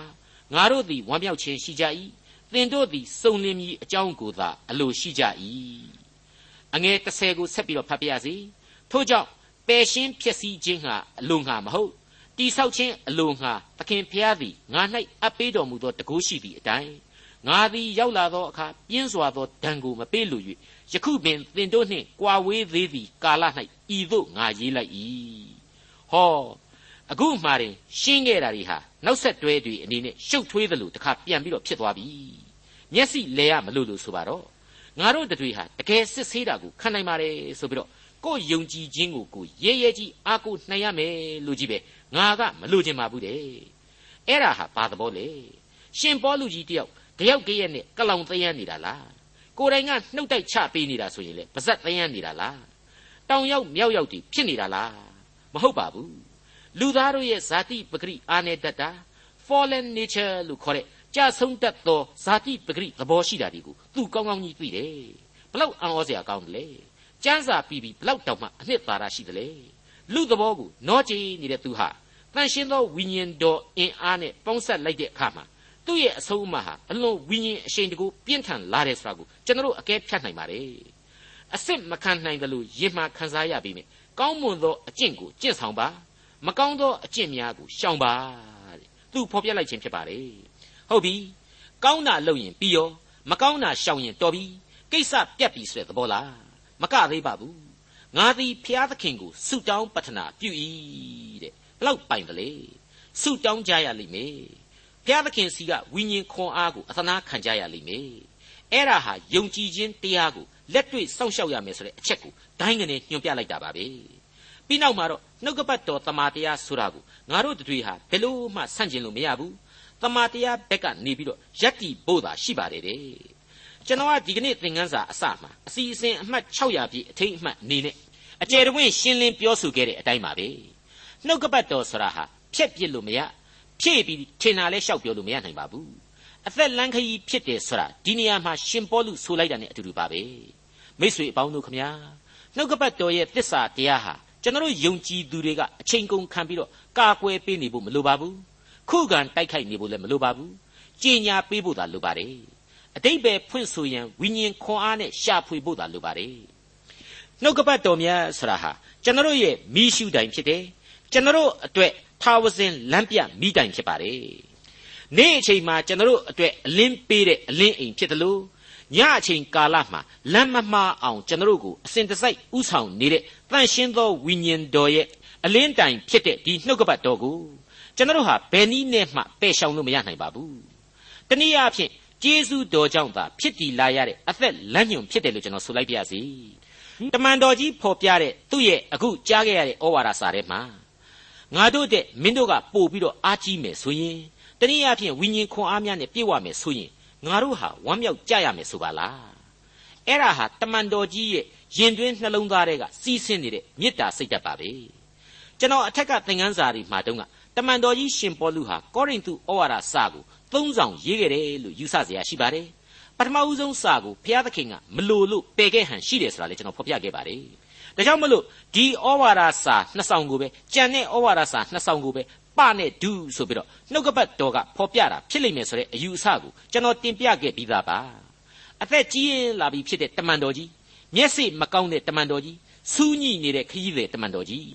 ငါတို့သည်ဝမ်းမြောက်ခြင်းရှိကြ၏ သင်တို့သည်စုံလင်မည်အကြောင်းကိုသာအလိုရှိကြ၏အငယ်30ကိုဆက်ပြီးတော့ဖတ်ပြရစီထို့ကြောင့်ပယ်ရှင်းဖြစ်စည်းခြင်းဟာအလိုငှာမဟုတ်တိဆောက်ခြင်းအလိုငှာသခင်ဖျားသည်ငါ၌အပ်ပေးတော်မူသောတကုရှိသည့်အတိုင်းငါသည်ရောက်လာသောအခါပြင်းစွာသောဒဏ်ကိုမပေးလို၍ယခုပင်သင်တို့နှင့်ကြွာဝေးသေးသည်ကာလ၌ဤသို့ငါရေးလိုက်၏ဟော အခုမှရင်ရှင်းခဲ့တာတွေဟာနောက်ဆက်တွဲတွေအနေနဲ့ရှုပ်ထွေးသလိုတခါပြန်ပြီးတော့ဖြစ်သွားပြီမျက်စိလဲရမလို့လို့ဆိုပါတော့ငါတို့တွေဟာတကယ်စစ်ဆေးတာကိုခံနိုင်ပါတယ်ဆိုပြီးတော့ကိုယ်ယုံကြည်ခြင်းကိုကိုရဲရဲကြီးအားကိုနိုင်ရမယ်လို့ကြီးပဲငါကမလို့ချင်ပါဘူးတဲ့အဲ့ဒါဟာဘာသဘောလဲရှင်ပေါလုကြီးတယောက်တယောက်တည်းနဲ့ကလောင်သယမ်းနေတာလားကိုယ်တိုင်ကနှုတ်တိုက်ချပေးနေတာဆိုရင်လေပါဇက်သယမ်းနေတာလားတောင်ရောက်မြောက်ရောက်တည်ဖြစ်နေတာလားမဟုတ်ပါဘူး လူသားတို့ရဲ့ဇာတိပဂရိအာနေတတ်တာ fallen nature လို့ခေါ်တဲ့ကြဆုံးတတ်သောဇာတိပဂရိသဘောရှိတာဒီကိုသူကောင်းကောင်းကြီးသိတယ်ဘလောက်အံ့ဩစရာကောင်းတယ်လေကျမ်းစာပြီးပြီးဘလောက်တောင်မှအနှစ်သာရရှိတယ်လေလူသဘောကိုနောကြည်နေတဲ့သူဟာတန်ရှင်းသောဝိညာဉ်တော်အင်အားနဲ့ပေါင်းဆက်လိုက်တဲ့အခါမှာသူ့ရဲ့အဆုံးအမဟာအလွန်ဝိညာဉ်အရှိန်တကူပြင်းထန်လာတယ်ဆိုတာကိုကျွန်တော်အကဲဖြတ်နိုင်ပါတယ်အစ်စ်မခံနိုင်တယ်လို့ရင်မှခံစားရပြီးမြဲကောင်းမွန်သောအကျင့်ကိုကျင့်ဆောင်ပါ မကောင်းသောအကျင့်များကိုရှောင်ပါတဲ့သူဖော်ပြလိုက်ခြင်းဖြစ်ပါတယ်ဟုတ်ပြီကောင်းတာလုပ်ရင်ပြီးရောမကောင်းတာရှောင်ရင်တော်ပြီကိစ္စပြတ်ပြီဆိုတဲ့သဘောလားမကသေးပါဘူးငါသည်ဖျားသခင်ကိုဆုတောင်းပတနာပြု၏တဲ့ဘလောက်ပိုင်တယ်လေဆုတောင်းကြရလိမ့်မယ်ဘုရားသခင်စီကဝိညာဉ်ခွန်အားကိုအသနာခံကြရလိမ့်မယ်အဲ့ဒါဟာယုံကြည်ခြင်းတရားကိုလက်တွေ့စောင့်ရှောက်ရမယ်ဆိုတဲ့အချက်ကိုဒိုင်းကနေညွှန်ပြလိုက်တာပါပဲ ပြီးနောက်မှာတော့နှုတ်ကပတ်တော်တမာတရားဆိုတာကိုငါတို့တွေဟာဘယ်လို့မှဆန့်ကျင်လို့မရဘူးတမာတရားဘက်ကနေပြီးတော့ယက်တီဖို့သာရှိပါတယ်တဲ့ကျွန်တော်ကဒီကနေ့သင်ခန်းစာအစမှာအစီအစဉ်အမှတ်600ပြည့်အထိတ်အမှတ်အနေနဲ့အကျယ်တဝင့်ရှင်းလင်းပြောဆိုခဲ့တဲ့အတိုင်းပါပဲနှုတ်ကပတ်တော်ဆိုတာဟာဖြက်ပြစ်လို့မရဖြည့်ပြီးထင်တာလဲရှောက်ပြောလို့မရနိုင်ပါဘူးအသက်လန်းခရီးဖြစ်တယ်ဆိုတာဒီနေရာမှာရှင်ပေါလုဆိုလိုက်တာနဲ့အတူတူပါပဲမိတ်ဆွေအပေါင်းတို့ခမညာနှုတ်ကပတ်တော်ရဲ့သစ္စာတရားဟာ ကျွန်တော်ယုံကြည်သူတွေကအချိန်ကုန်ခံပြီးတော့ကာကွယ်ပေးနေဖို့မလိုပါဘူးခုခံတိုက်ခိုက်နေဖို့လည်းမလိုပါဘူးကြင်ညာပေးဖို့သာလိုပါတယ်အတိတ်ပဲဖွင့်ဆိုရန်ဝိညာဉ်ခွန်အားနဲ့ရှာဖွေဖို့သာလိုပါတယ်နှုတ်ကပတ်တော်များဆိုတာဟာကျွန်တော်ရဲ့မိရှုတိုင်ဖြစ်တယ်ကျွန်တော်အတွက်ထာဝစဉ်လမ်းပြမိတိုင်ဖြစ်ပါတယ်နေ့အချိန်မှာကျွန်တော်အတွက်အလင်းပေးတဲ့အလင်းအိမ်ဖြစ်တယ်လို့ညအချိန်ကာလမှာလမ်းမမှားအောင်ကျွန်တော်ကိုအစဉ်တစိုက်ဥဆောင်နေတဲ့ တန်ရှင်းသောဝိညာဉ်တော်ရဲ့အလင်းတိုင်ဖြစ်တဲ့ဒီနှုတ်ကပတ်တော်ကိုကျွန်တော်ဟာဘယ်နည်းနဲ့မှပယ်ရှောင်လို့မရနိုင်ပါဘူးတနည်းအားဖြင့်ကျေးဇူးတော်ကြောင့်သာဖြစ်တည်လာရတဲ့အသက်လမ်းညွန်ဖြစ်တယ်လို့ကျွန်တော်ဆိုလိုက်ပါရစေတမန်တော်ကြီးဖော်ပြတဲ့သူ့ရဲ့အခုကြားခဲ့ရတဲ့ဩဝါဒစာထဲမှာငါတို့တဲ့မင်းတို့ကပို့ပြီးတော့အားကြီးမယ်ဆိုရင်တနည်းအားဖြင့်ဝိညာဉ်ခွန်အားများနဲ့ပြည့်ဝမယ်ဆိုရင်ငါတို့ဟာဝမ်းမြောက်ကြရမယ်ဆိုပါလားအဲ့ဒါဟာတမန်တော်ကြီးရဲ့ ရင်တွင်းနှလုံးသားတွေကစီးဆင်းနေတဲ့မေတ္တာစိတ်ဓာတ်ပါပဲကျွန်တော်အထက်ကသင်ခန်းစာတွေမှာတုန်းကတမန်တော်ကြီးရှင်ပေါလုဟာကောရိန္သုဩဝါဒစာကိုသုံးဆောင်ရေးခဲ့တယ်လို့ယူဆเสียရှိပါတယ်။ဘ ပထမဦးဆုံးစာကိုဘုရားသခင်ကမလိုလို့ပယ်ခဲ့ဟန်ရှိတယ်ဆိုတာလေကျွန်တော်ဖော်ပြခဲ့ပါတယ်ဒါကြောင့်မလို့ဒီဩဝါဒစာနှစ်ဆောင်ကိုပဲကြံတဲ့ဩဝါဒစာနှစ်ဆောင်ကိုပဲပနဲ့ဒူးဆိုပြီးတော့နှုတ်ကပတ်တော်ကဖော်ပြတာဖြစ်လိမ့်မယ်ဆိုတဲ့အယူအဆကိုကျွန်တော်တင်ပြခဲ့ပြီးသားပါအသက်ကြီးရင်လာပြီဖြစ်တဲ့တမန်တော်ကြီး မျက်စိမကောင်းတဲ့တမန်တော်ကြီးစူးညိနေတဲ့ခရီးတဲ့တမန်တော်ကြီး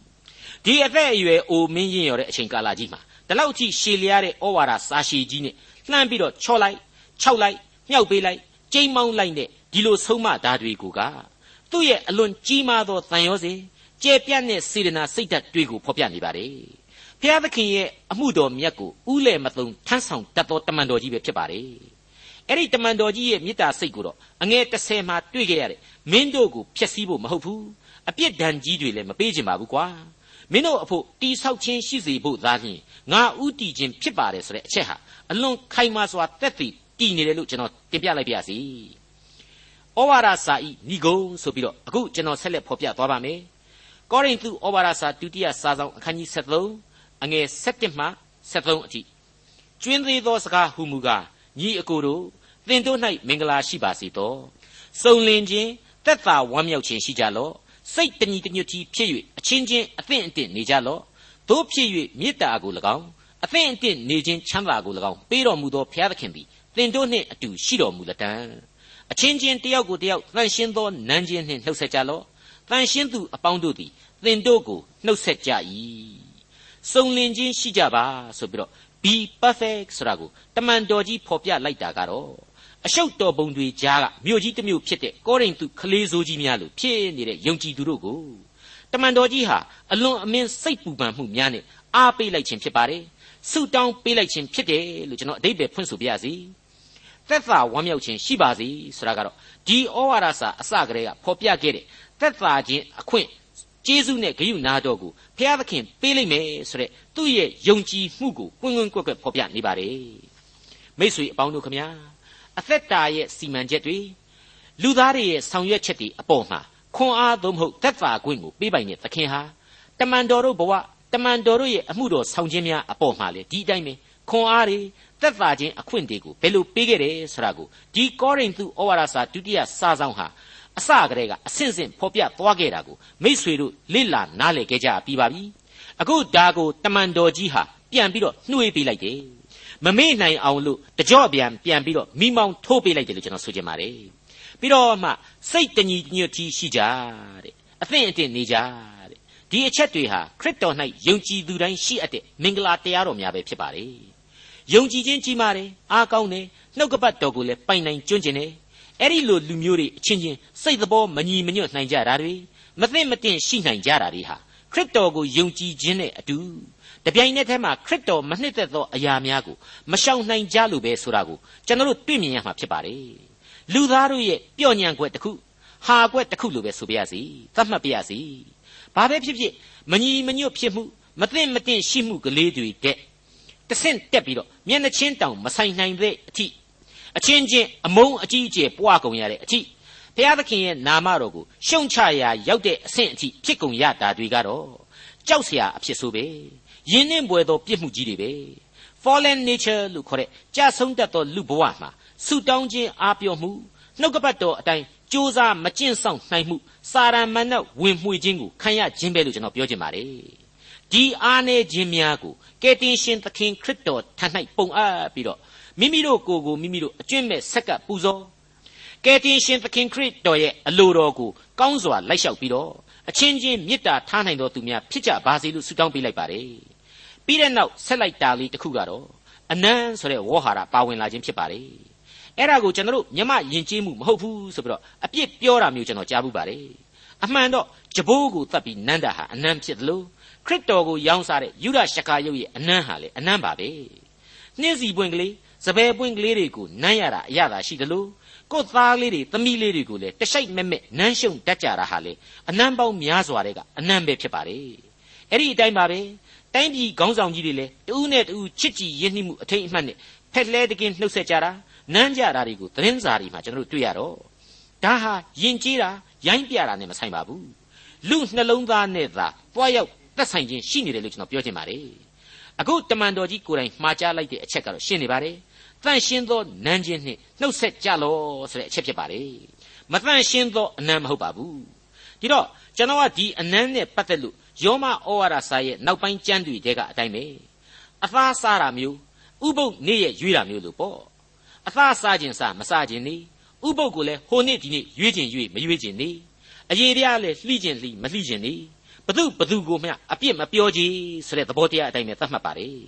ဒီအသက်အရွယ်အိုမင်းရင်ရောတဲ့အချိန်ကာလကြီးမှာဒီလောက်ကြီးရှည်လျားတဲ့ဩဝါဒစာရှည်ကြီးနဲ့လှမ်းပြီးတော့ချော့လိုက်ခြောက်လိုက်မြှောက်ပေးလိုက်ကျိမ်းမောင်းလိုက်တဲ့ဒီလိုဆုံးမဓာတ်တွေကိုကသူ့ရဲ့အလွန်ကြီးမားသောတန်ရောစဉ်ကျယ်ပြန့်တဲ့စေတနာစိတ်ဓာတ်တွေကိုဖော်ပြနေပါတယ်။ဘုရားသခင်ရဲ့အမှုတော်မြတ်ကိုဥလဲမသုံထမ်းဆောင်တတ်သောတမန်တော်ကြီးပဲဖြစ်ပါတယ်။အဲ့ဒီတမန်တော်ကြီးရဲ့မေတ္တာစိတ်ကိုတော့အငယ်30မှာတွေ့ခဲ့ရတဲ့ မင်းတို့ကိုဖျက်ဆီးဖို့မဟုတ်ဘူး။အပြစ်ဒဏ်ကြီးတွေလည်းမပေးချင်ပါဘူးကွာ။မင်းတို့အဖို့တိဆောက်ခြင်းရှိစေဖို့သာလျှင်ငါဥတီခြင်းဖြစ်ပါတယ်ဆိုတဲ့အချက်ဟာအလွန်ခိုင်မာစွာတက်တည်တည်နေတယ်လို့ကျွန်တော်တင်ပြလိုက်ပါရစေ။ဩဝါဒစာဤဏိဂုံဆိုပြီးတော့အခုကျွန်တော်ဆက်လက်ဖော်ပြသွားပါမယ်။ကောရိန္သုဩဝါဒစာဒုတိယစာဆောင်အခန်းကြီး73အငယ်7မှ73အထိကျွင်းသေးသောစကားဟူမူကားညီအကိုတို့သင်တို့၌မင်္ဂလာရှိပါစေသော။စုံလင်ခြင်း သက်သာဝမ်းမြောက်ခြင်းရှိကြလော့။စိတ်တညီတညွတ်ကြီးဖြစ်၍အချင်းချင်းအသင့်အတင့်နေကြလော့။တို့ဖြစ်၍မေတ္တာကို၎င်းအသင့်အတင့်နေခြင်းချမ်းသာကို၎င်းပေးတော်မူသောဘုရားသခင်သည်သင်တို့နှင့်အတူရှိတော်မူလတံ့။အချင်းချင်းတယောက်ကိုတယောက်တန်ရှင်းသောနန်းချင်းနှင့်နှုတ်ဆက်ကြလော့တန်ရှင်းသူအပေါင်းတို့သည်သင်တို့ကိုနှုတ်ဆက်ကြ၏စုံလင်ခြင်းရှိကြပါဆိုပြီးတော့ be perfect ဆိုတာကိုတမန်တော်ကြီးဖော်ပြလိုက်တာကတော့ အရှုပ်တော်ပုံတွေကြားကမြို့ကြီးတစ်မြို့ဖြစ်တဲ့ကောရိန္သုခလေးစိုးကြီးများလို့ဖြစ်နေတဲ့ယုံကြည်သူတို့ကိုတမန်တော်ကြီးဟာအလွန်အမင်းစိတ်ပူပန်မှုများနဲ့အားပေးလိုက်ခြင်းဖြစ်ပါတယ်ဆုတောင်းပေးလိုက်ခြင်းဖြစ်တယ်လို့ကျွန်တော်အဓိပ္ပာယ်ဖွင့်ဆိုပြရစီသက်သာဝမ်းမြောက်ခြင်းရှိပါစေဆိုတာကတော့ဒီဩဝါဒစာအစကတည်းကဖော်ပြခဲ့တဲ့သက်သာခြင်းအခွင့်ကျေးဇူးနဲ့ဂရုနာတော်ကိုဘုရားသခင်ပေးလိုက်မယ်ဆိုတဲ့သူ့ရဲ့ယုံကြည်မှုကိုကွင်းကွင်းကွက်ကွက်ဖော်ပြနေပါတယ်မိษွေအပေါင်းတို့ခမညာ အသက်တာရဲ့စီမံချက်တွေလူသားတွေရဲ့ဆောင်ရွက်ချက်တွေအပေါ်မှာခွန်အားသို့မဟုတ်သက်သာခွင့်ကိုပေးပိုင်တဲ့သခင်ဟာတမန်တော်တို့ဘဝတမန်တော်တို့ရဲ့အမှုတော်ဆောင်ခြင်းများအပေါ်မှာလေဒီအတိုင်းပဲခွန်အားတွေသက်သာခြင်းအခွင့်တွေကိုဘယ်လိုပေးခဲ့တယ်ဆိုတာကိုဒီကောရိန္သုဩဝါဒစာဒုတိယစာဆောင်ဟာအစကတည်းကအဆင့်ဆင့်ဖော်ပြသွားခဲ့တာကိုမိษွေတို့လေ့လာနားလည်ခဲ့ကြပြီးပါပြီအခုဒါကိုတမန်တော်ကြီးဟာပြန်ပြီးတော့နှွေးပေးလိုက်တယ် မမေ့နိုင်အောင်လို့တကြော့ပြန်ပြန်ပြီးတော့မိမောင်းထိုးပေးလိုက်တယ်လို့ကျွန်တော်ဆိုချင်ပါတယ်ပြီးတော့မှစိတ်တညီညွတ်ကြီးရှိကြတဲ့အသင့်အတင့်နေကြတဲ့ဒီအချက်တွေဟာခရစ်တော်၌ယုံကြည်သူတိုင်းရှိအပ်တဲ့မင်္ဂလာတရားတော်များပဲဖြစ်ပါတယ်ယုံကြည်ခြင်းကြီးမားတယ်အားကောင်းတယ်နှုတ်ကပတ်တော်ကိုလည်းပိုင်နိုင်ကျွန့်ကျင်တယ်အဲ့ဒီလိုလူမျိုးတွေအချင်းချင်းစိတ်သဘောမညီမညွတ်နိုင်ကြတာတွေမသိမတင်ရှိနိုင်ကြတာတွေဟာခရစ်တော်ကိုယုံကြည်ခြင်းနဲ့အတူ တပြိုင်နက်တည်းမှာခရစ်တော်မနှစ်သက်သောအရာများကိုမရှောင်နိုင်ကြလို့ပဲဆိုတာကိုကျွန်တော်တို့တွေ့မြင်ရမှာဖြစ်ပါတယ်လူသားတို့ရဲ့ပြော့ညံွက်တစ်ခုဟာွက်တစ်ခုလို့ပဲဆိုပြရစီသတ်မှတ်ပြရစီဘာပဲဖြစ်ဖြစ်မညီမညွတ်ဖြစ်မှုမသင့်မတင့်ရှိမှုကလေးတွေတဲ့တဆင့်တက်ပြီးတော့မျက်နှချင်းတောင်မဆိုင်နိုင်တဲ့အထိအချင်းချင်းအမုန်းအကြီးအကျယ်ပွားကုန်ရတဲ့အထိဘုရားသခင်ရဲ့နာမတော်ကိုရှုံချရာရောက်တဲ့အဆင့်အထိဖြစ်ကုန်ရတာတွေကတော့ကြောက်စရာအဖြစ်ဆိုပဲ ယင်းနှင့်ပွေသောပြစ်မှုကြီးတွေပဲ fallen nature လို့ခေါ်တဲ့ကြာဆုံးတတ်သောလူဘဝမှာဆူတောင်းခြင်းအားပြောမှုနှုတ်ကပတ်တော်အတိုင်းကြိုးစားမကျင့်ဆောင်နိုင်မှုစာရမဏေဝင်မှွေခြင်းကိုခံရခြင်းပဲလို့ကျွန်တော်ပြောချင်ပါတယ်ဒီအားနည်းခြင်းများကိုကယ်တင်ရှင်သခင်ခရစ်တော်ထံ၌ပုံအပ်ပြီးတော့မိမိတို့ကိုယ်ကိုမိမိတို့အကျွင့်မဲ့ဆက်ကပ်ပူဇော်ကယ်တင်ရှင်သခင်ခရစ်တော်ရဲ့အလိုတော်ကိုကောင်းစွာလိုက်လျှောက်ပြီးတော့အချင်းချင်းမေတ္တာထားနိုင်တော်သူများဖြစ်ကြပါစေလို့ဆုတောင်းပေးလိုက်ပါတယ် ပြီးတဲ့နောက်ဆက်လိုက်တာလေးတစ်ခုကတော့အနမ်းဆိုတဲ့ဝေါ်ဟာရပါဝင်လာခြင်းဖြစ်ပါတယ်အဲ့ဒါကိုကျွန်တော်တို့မြမယဉ်ကျေးမှုမဟုတ်ဘူးဆိုပြီးတော့အပြစ်ပြောတာမျိုးကျွန်တော်ကြားဘူးပါတယ်အမှန်တော့ကြဘိုးကိုတတ်ပြီးနန်းတာဟာအနမ်းဖြစ်တယ်လို့ခရစ်တော်ကိုရောင်းစားတဲ့ယူဒရှကာယုတ်ရဲ့အနမ်းဟာလေအနမ်းပါပဲနှင်းစီပွင့်ကလေးစပယ်ပွင့်ကလေးတွေကိုနမ်းရတာအရသာရှိတယ်လို့ကိုယ်သားလေးတွေသမီးလေးတွေကိုလည်းတရှိုက်မဲ့မဲ့နမ်းရှုံတတ်ကြတာဟာလေအနမ်းပေါင်းများစွာတဲ့ကအနမ်းပဲဖြစ်ပါတယ်အဲ့ဒီအတိုင်းပါပဲ တိုင်းပြည်ခေါင်းဆောင်ကြီးတွေလည်းတူးနဲ့တူးချစ်ကြည်ရင်းနှီးမှုအထိတ်အမှတ်နဲ့ဖက်လဲတကင်းနှုတ်ဆက်ကြတာနမ်းကြတာတွေကိုသတင်းစာတွေမှာကျွန်တော်တို့တွေ့ရတော့ဒါဟာယဉ်ကျေးတာရိုင်းပြတာနဲ့မဆိုင်ပါဘူးလူနှလုံးသားနဲ့သာတွားရောက်သက်ဆိုင်ခြင်းရှိနေတယ်လို့ကျွန်တော်ပြောချင်ပါတယ်အခုတမန်တော်ကြီးကိုယ်တိုင်မှားကြားလိုက်တဲ့အချက်ကတော့ရှင်းနေပါတယ်တန့်ရှင်းသောနန်းချင်းနှင့်နှုတ်ဆက်ကြလောဆိုတဲ့အချက်ဖြစ်ပါလေမတန့်ရှင်းသောအနံမဟုတ်ပါဘူးဒီတော့ကျွန်တော်ကဒီအနံနဲ့ပတ်သက်လို့ ယောမဩဝါဒစာရဲ့နောက်ပိုင်းကျမ်းတွေတဲကအတိုင်းပဲအသားစားတာမျိုးဥပုပ်နေ့ရဲ့ရွေးတာမျိုးလို့ပေါ့အသားစားခြင်းစားမစားခြင်းနေဥပုပ်ကိုလည်းဟိုနေ့ဒီနေ့ရွေးခြင်းရွေးမရွေးခြင်းနေအရေးပြားလည်းလှိခြင်းလှိမလှိခြင်းနေဘသူဘသူကိုမျှအပြစ်မပြောကြဆိုတဲ့သဘောတရားအတိုင်းပဲသတ်မှတ်ပါတယ်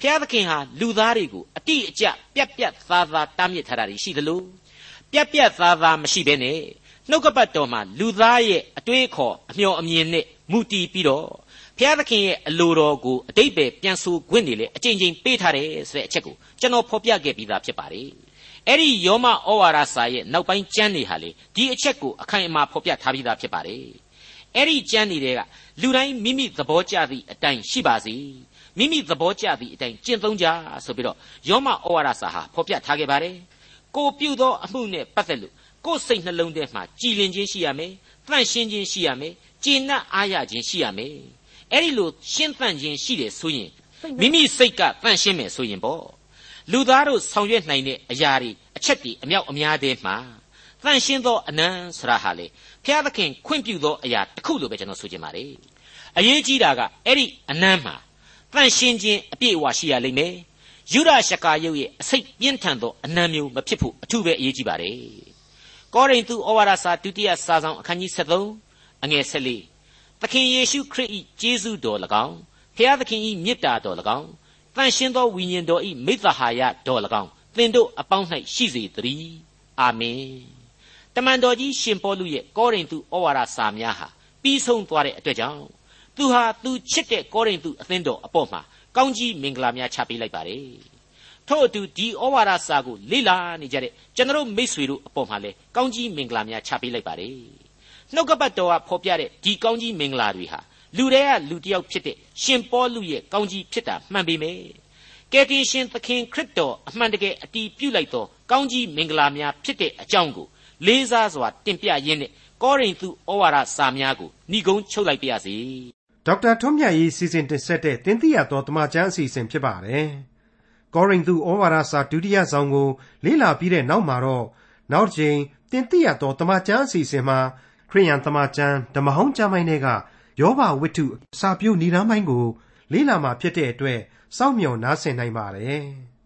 ဖျားသခင်ဟာလူသားတွေကိုအတိအကျပြက်ပြက်သားသားတားမြစ်ထားတာရှိသလိုပြက်ပြက်သားသားမရှိဘဲနဲ့ နှုတ်ကပတ်တော်မှာလူသားရဲ့အတွေးအခေါ်အမျှော်အမြင်နဲ့မူတည်ပြီးတော့ဘုရားသခင်ရဲ့အလိုတော်ကိုအတိတ်ပဲပြန်ဆိုခွင့်နေလေအချိန်ချင်းပေးထားတယ်ဆိုတဲ့အချက်ကိုကျွန်တော်ဖော်ပြခဲ့ပြီးသားဖြစ်ပါတယ်အဲ့ဒီယောမဩဝါဒစာရဲ့နောက်ပိုင်းကျမ်းတွေဟာလေဒီအချက်ကိုအခိုင်အမာဖော်ပြထားပြီးသားဖြစ်ပါတယ်အဲ့ဒီကျမ်းတွေကလူတိုင်းမိမိသဘောကျသည့်အတိုင်းရှိပါစေမိမိသဘောကျသည့်အတိုင်းကျင့်သုံးကြဆိုပြီးတော့ယောမဩဝါဒစာဟာဖော်ပြထားခဲ့ပါတယ်ကိုပြုသောအမှုနဲ့ပတ်သက်လို့ ကိုယ်စိတ်နှလုံးထဲမှာကြည်လင်ခြင်းရှိရမယ်တန့်ရှင်းခြင်းရှိရမယ်ကျေနပ်အားရခြင်းရှိရမယ်အဲ့ဒီလိုရှင်းသန့်ခြင်းရှိတယ်ဆိုရင်မိမိစိတ်ကတန့်ရှင်းမယ်ဆိုရင်ပေါ့လူသားတို့ဆောင်ရွက်နိုင်တဲ့အရာတွေအချက်တွေအမြောက်အများတည်းမှာတန့်ရှင်းသောအနံဆရာဟာလေဘုရားသခင်ခွင့်ပြုသောအရာတစ်ခုလို့ပဲကျွန်တော်ဆိုချင်ပါတယ်အရေးကြီးတာကအဲ့ဒီအနံမှာတန့်ရှင်းခြင်းအပြည့်အဝရှိရလိမ့်မယ်ယူဒရှကာယုတ်ရဲ့အစိတ်ပြင်းထန်သောအနံမျိုးမဖြစ်ဖို့အထူးပဲအရေးကြီးပါတယ် ကောရိန္သုဩဝါဒစာဒုတိယစာဆောင်အခန်းကြီး73အငယ်14သခင်ယေရှုခရစ်၏ကျေးဇူးတော်၎င်းဖျားသခင်၏မေတ္တာတော်၎င်းတန်ရှင်းသောဝိညာဉ်တော်၏မိသဟာယတော်၎င်းသင်တို့အပေါင်း၌ရှိစေတည်းအာမင်တမန်တော်ကြီးရှင်ပေါလုရဲ့ကောရိန္သုဩဝါဒစာများဟာပြီးဆုံးသွားတဲ့အတွက်ကြောင့်သူဟာသူချစ်တဲ့ကောရိန္သုအသင်းတော်အပေါ်မှာကောင်းကြီးမင်္ဂလာများချပေးလိုက်ပါတယ် ထို့အတူဒီဩဝါဒစာကိုလေ့လာနေကြတဲ့ကျွန်တော်မိษွေတို့အပေါ်မှာလည်းကောင်းကြီးမင်္ဂလာများချပေးလိုက်ပါတယ်နှုတ်ကပတ်တော်ကဖော်ပြတဲ့ဒီကောင်းကြီးမင်္ဂလာတွေဟာလူတွေကလူတစ်ယောက်ဖြစ်တဲ့ရှင်ပေါလုရဲ့ကောင်းကြီးဖြစ်တာမှန်ပေမဲ့ကယ်တင်ရှင်သခင်ခရစ်တော်အမှန်တကယ်အတီးပြုလိုက်သောကောင်းကြီးမင်္ဂလာများဖြစ်တဲ့အကြောင်းကိုလေးစားစွာတင်ပြရင်းနဲ့ကောရိန္သုဩဝါဒစာများကိုဏိဂုံးချုပ်လိုက်ပါရစေဒေါက်တာထွန်းမြတ်ရေးစီစဉ်တင်ဆက်တဲ့တင်ပြရတော်တမချန်းအစီအစဉ်ဖြစ်ပါတယ် ကောရိန္သုဩဝါဒစာဒုတိယဆောင်ကို လေ့လာပြီးတဲ့နောက်မှာတော့နောက်တစ်ချိန်တင်ပြရတော်တမချန်းအစီအစဉ်မှာခရိယန်တမချန်းဓမ္မဟောင်းကျမ်းပိုင်းတွေကယောဘဝိတ္ထုစာပြုဏ္ဍာန်းပိုင်းကို လေ့လာမှာဖြစ်တဲ့အတွက်စောင့်မျှော်နားဆင်နိုင်ပါတယ်။